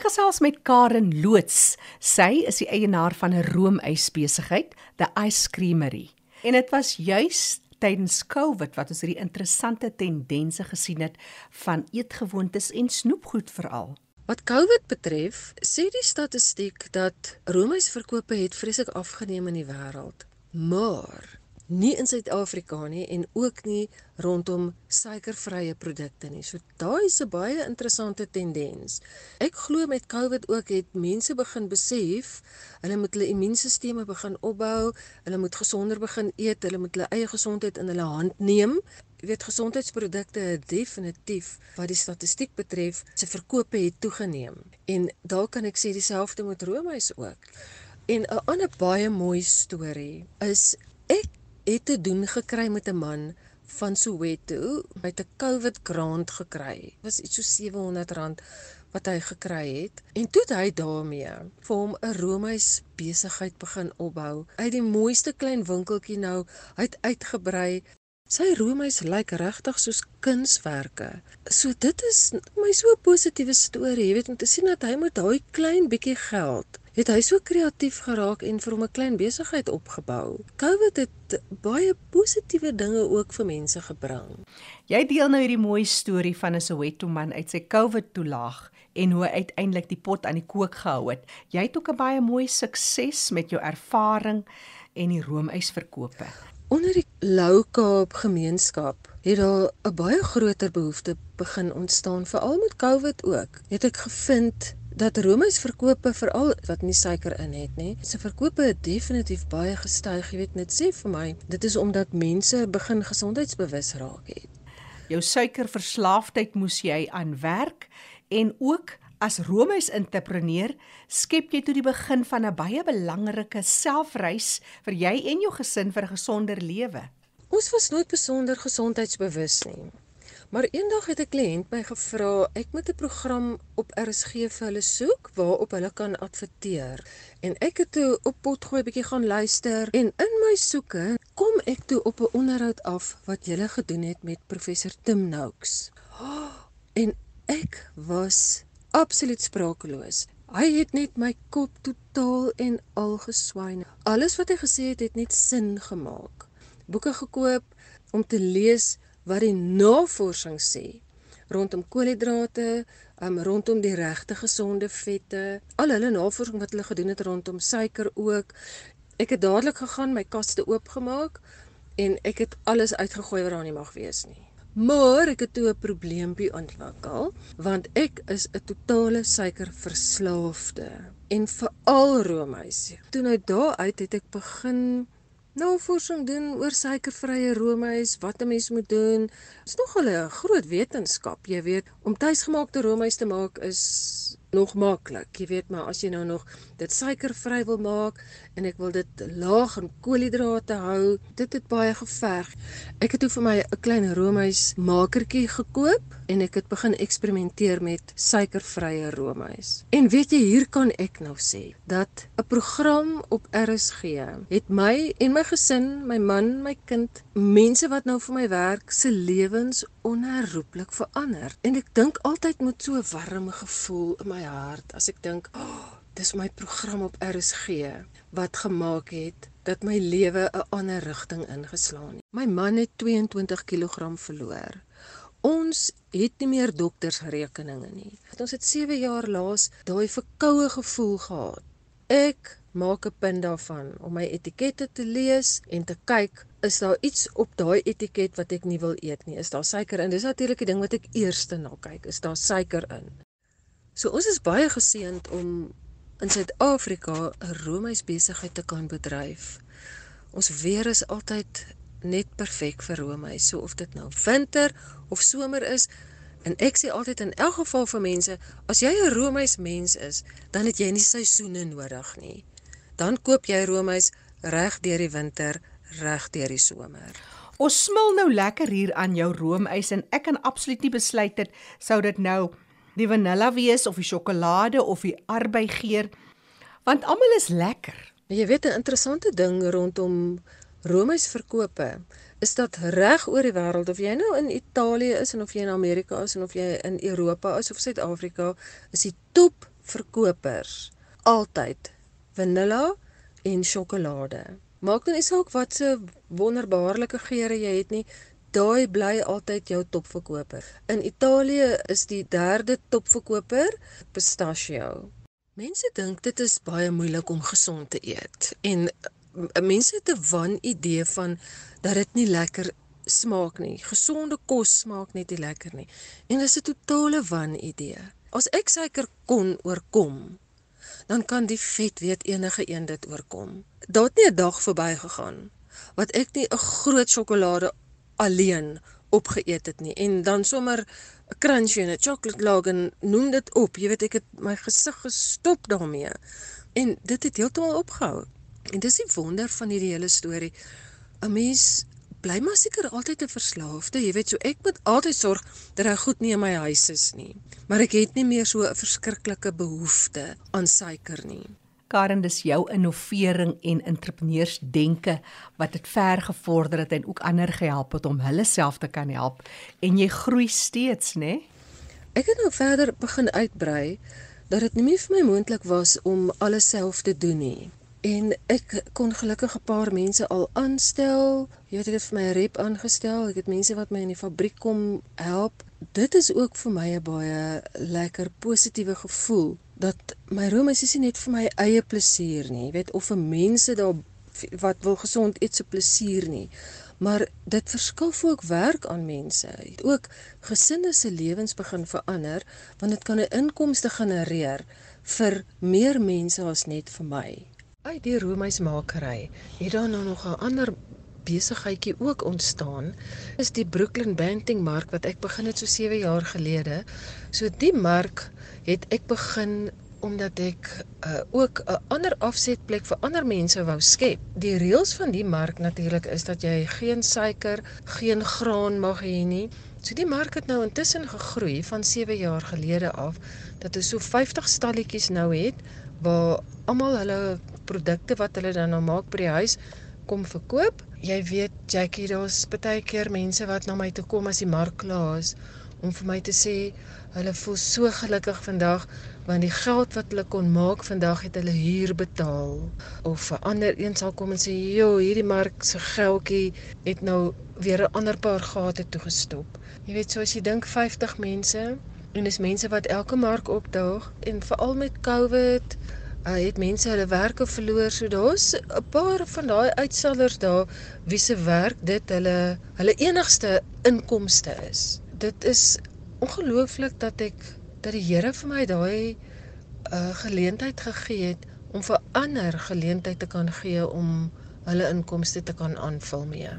Ek gesels met Karen Loots. Sy is die eienaar van 'n roomysbesigheid, The Ice Creamery. En dit was juis tydens COVID wat ons hierdie interessante tendense gesien het van eetgewoontes en snoepgoed veral. Wat COVID betref, sê die statistiek dat roomysverkope het vreeslik afgeneem in die wêreld. Maar nie in Suid-Afrika nie en ook nie rondom suikervrye produkte nie. So daai is 'n baie interessante tendens. Ek glo met COVID ook het mense begin besef hulle moet hulle immuunstelsels begin opbou, hulle moet gesonder begin eet, hulle moet hulle eie gesondheid in hulle hand neem. Jy weet gesondheidsprodukte definitief wat die statistiek betref, se verkope het toegeneem. En daar kan ek sê dieselfde met roomys ook. En 'n ander baie mooi storie is ek het te doen gekry met 'n man van Soweto met 'n COVID grant gekry. Dit was iets so R700 wat hy gekry het en toe het hy daarmee vir hom 'n roomys besigheid begin opbou. Uit die mooiste klein winkeltjie nou, hy het uitgebrei. Sy roomys lyk regtig soos kunswerke. So dit is my so positiewe storie, jy weet om te sien dat hy met daai klein bietjie geld het hy so kreatief geraak en vir hom 'n klein besigheid opgebou. COVID het baie positiewe dinge ook vir mense gebring. Jy deel nou hierdie mooi storie van 'n Soweto man uit sy COVID toelaag en hoe hy uiteindelik die pot aan die kook gehou het. Jy het ook 'n baie mooi sukses met jou ervaring en die roomysverkope. Onder die Lou Kaap gemeenskap het daar 'n baie groter behoefte begin ontstaan veral met COVID ook. Het ek gevind dat Romeis verkope veral wat nie suiker in het nie. Se verkope het definitief baie gestyg, jy weet net sê vir my, dit is omdat mense begin gesondheidsbewus raak het. Jou suikerverslaafdheid moes jy aan werk en ook as Romeis entrepreneur skep jy toe die begin van 'n baie belangrike selfreis vir jy en jou gesin vir 'n gesonder lewe. Ons was nooit besonder gesondheidsbewus nie. Maar eendag het 'n kliënt my gevra, ek moet 'n program op RSG vir hulle soek waarop hulle kan adverteer. En ek het toe op potgooi bietjie gaan luister en in my soeke kom ek toe op 'n onderhoud af wat jy gedoen het met professor Tim Noakes. En ek was absoluut sprakeloos. Hy het net my kop totaal en al geswyn. Alles wat hy gesê het, het net sin gemaak. Boeke gekoop om te lees wat die navorsing sê rondom koolhidrate, um, rondom die regte gesonde vette, al hulle navorsing wat hulle gedoen het rondom suiker ook. Ek het dadelik gegaan, my kaste oopgemaak en ek het alles uitgegooi wat daar nie mag wees nie. Maar ek het toe 'n probleempie ontwikkel want ek is 'n totale suikerverslaafde en veral roomys. Toe nou daar uit het ek begin navorsing doen oor suikervrye roomys, wat 'n mens moet doen. Dit is nogal 'n groot wetenskap, jy weet, om tuisgemaakte roomys te maak is nog maklik. Jy weet maar as jy nou nog dit suikervry wil maak en ek wil dit laag in koolhidrate hou, dit het baie geveg. Ek het toe vir my 'n klein roomys makertjie gekoop en ek het begin eksperimenteer met suikervrye roomys. En weet jy, hier kan ek nou sê dat 'n program op RSG het my en my gesin, my man, my kind, mense wat nou vir my werk se lewens onherroepelik verander. En ek dink altyd met so 'n warm gevoel in my hart as ek dink, oh, dis my program op RSG wat gemaak het dat my lewe 'n ander rigting ingeslaan het. My man het 22 kg verloor. Ons het nie meer doktersrekeninge nie. Ons het 7 jaar laas daai verkoue gevoel gehad. Ek maak 'n punt daarvan om my etikette te lees en te kyk is daar iets op daai etiket wat ek nie wil eet nie? Is daar suiker in? Dis natuurlik die ding wat ek eerste na kyk. Is daar suiker in? So ons is baie geseënd om in Suid-Afrika 'n roomys besigheid te kan bedryf. Ons weer is altyd net perfek vir roomys. So of dit nou winter of somer is, en ek sê altyd in elk geval vir mense, as jy 'n roomys mens is, dan het jy nie seisoene nodig nie. Dan koop jy roomys reg deur die winter reg deur die somer. Ons smil nou lekker hier aan jou roomys en ek kan absoluut nie besluit dit sou dit nou die vanilla wees of die sjokolade of die arbeigeer want almal is lekker. Jy weet 'n interessante ding rondom roomysverkope is dat reg oor die wêreld of jy nou in Italië is en of jy in Amerika is en of jy in Europa is of Suid-Afrika is die top verkopers altyd vanilla en sjokolade. Maak nou nie saak wat se wonderbaarlike geure jy het nie, daai bly altyd jou topverkoper. In Italië is die derde topverkoper pistachio. Mense dink dit is baie moeilik om gesond te eet en eh, mense het 'n wan idee van dat dit nie lekker smaak nie. Gesonde kos smaak net nie lekker nie. En dis 'n totale wan idee. As ek suiker kon oorkom, dan kan die vet weet enige een dit oorkom. Daar het nie 'n dag verbygegaan wat ek nie 'n groot sjokolade alleen opgeëet het nie en dan sommer 'n crunchy en 'n chocolate log en noem dit op. Jy weet ek het my gesig gestop daarmee. En dit het heeltemal opgehou. En dis die wonder van hierdie hele storie. 'n Mens bly maar seker altyd 'n verslaafde. Jy weet so ek moet altyd sorg dat hy goed nie in my huis is nie. Maar ek het nie meer so 'n verskriklike behoefte aan suiker nie. Karen, dis jou innovering en entrepreneursdenke wat dit ver gevorder het en ook ander gehelp het om hulle self te kan help en jy groei steeds, né? Nee? Ek het nou verder begin uitbrei dat dit nie meer vir my moontlik was om alles self te doen nie. En ek kon gelukkig 'n paar mense al aanstel. Jy weet ek het vir my 'n rep aangestel. Ek het mense wat my in die fabriek kom help. Dit is ook vir my 'n baie lekker positiewe gevoel dat my roemies is nie net vir my eie plesier nie. Jy weet of 'n mense daar wat wil gesond eet se plesier nie. Maar dit verskaf ook werk aan mense. Ook gesinne se lewens begin verander want dit kan 'n inkomste genereer vir meer mense as net vir my. Uit die roomysmakery het daar nou nog 'n ander besigheidjie ook ontstaan. Is die Brooklyn Banting Mark wat ek begin het so 7 jaar gelede. So die mark het ek begin omdat ek uh, ook 'n ander afsetplek vir ander mense wou skep. Die reëls van die mark natuurlik is dat jy geen suiker, geen graan mag hê nie. So die mark het nou intussen gegroei van 7 jaar gelede af dat ons so 50 stalletjies nou het waar almal hulle produkte wat hulle dan nou maak by die huis kom verkoop. Jy weet Jackie, daar's baie keer mense wat na my toe kom as die mark klaar is om vir my te sê hulle voel so gelukkig vandag want die geld wat hulle kon maak vandag het hulle huur betaal of 'n ander een sal kom en sê jo hierdie mark se geldjie het nou weer 'n ander paar gate toegestop jy weet so as jy dink 50 mense en dis mense wat elke mark opdaag en veral met covid uh, het mense hulle werke verloor. So daar's 'n paar van daai uitsellers daar wie se werk dit hulle hulle enigste inkomste is. Dit is ongelooflik dat ek dat die Here vir my daai uh, geleentheid gegee het om vir ander geleentheid te kan gee om hulle inkomste te kan aanvul mee.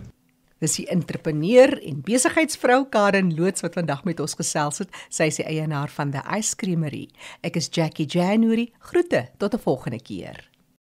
Dis die entrepreneur en besigheidsvrou Karen Loots wat vandag met ons gesels het. Sy is die eienaar van The Ice Creamery. Ek is Jackie January. Groete tot 'n volgende keer.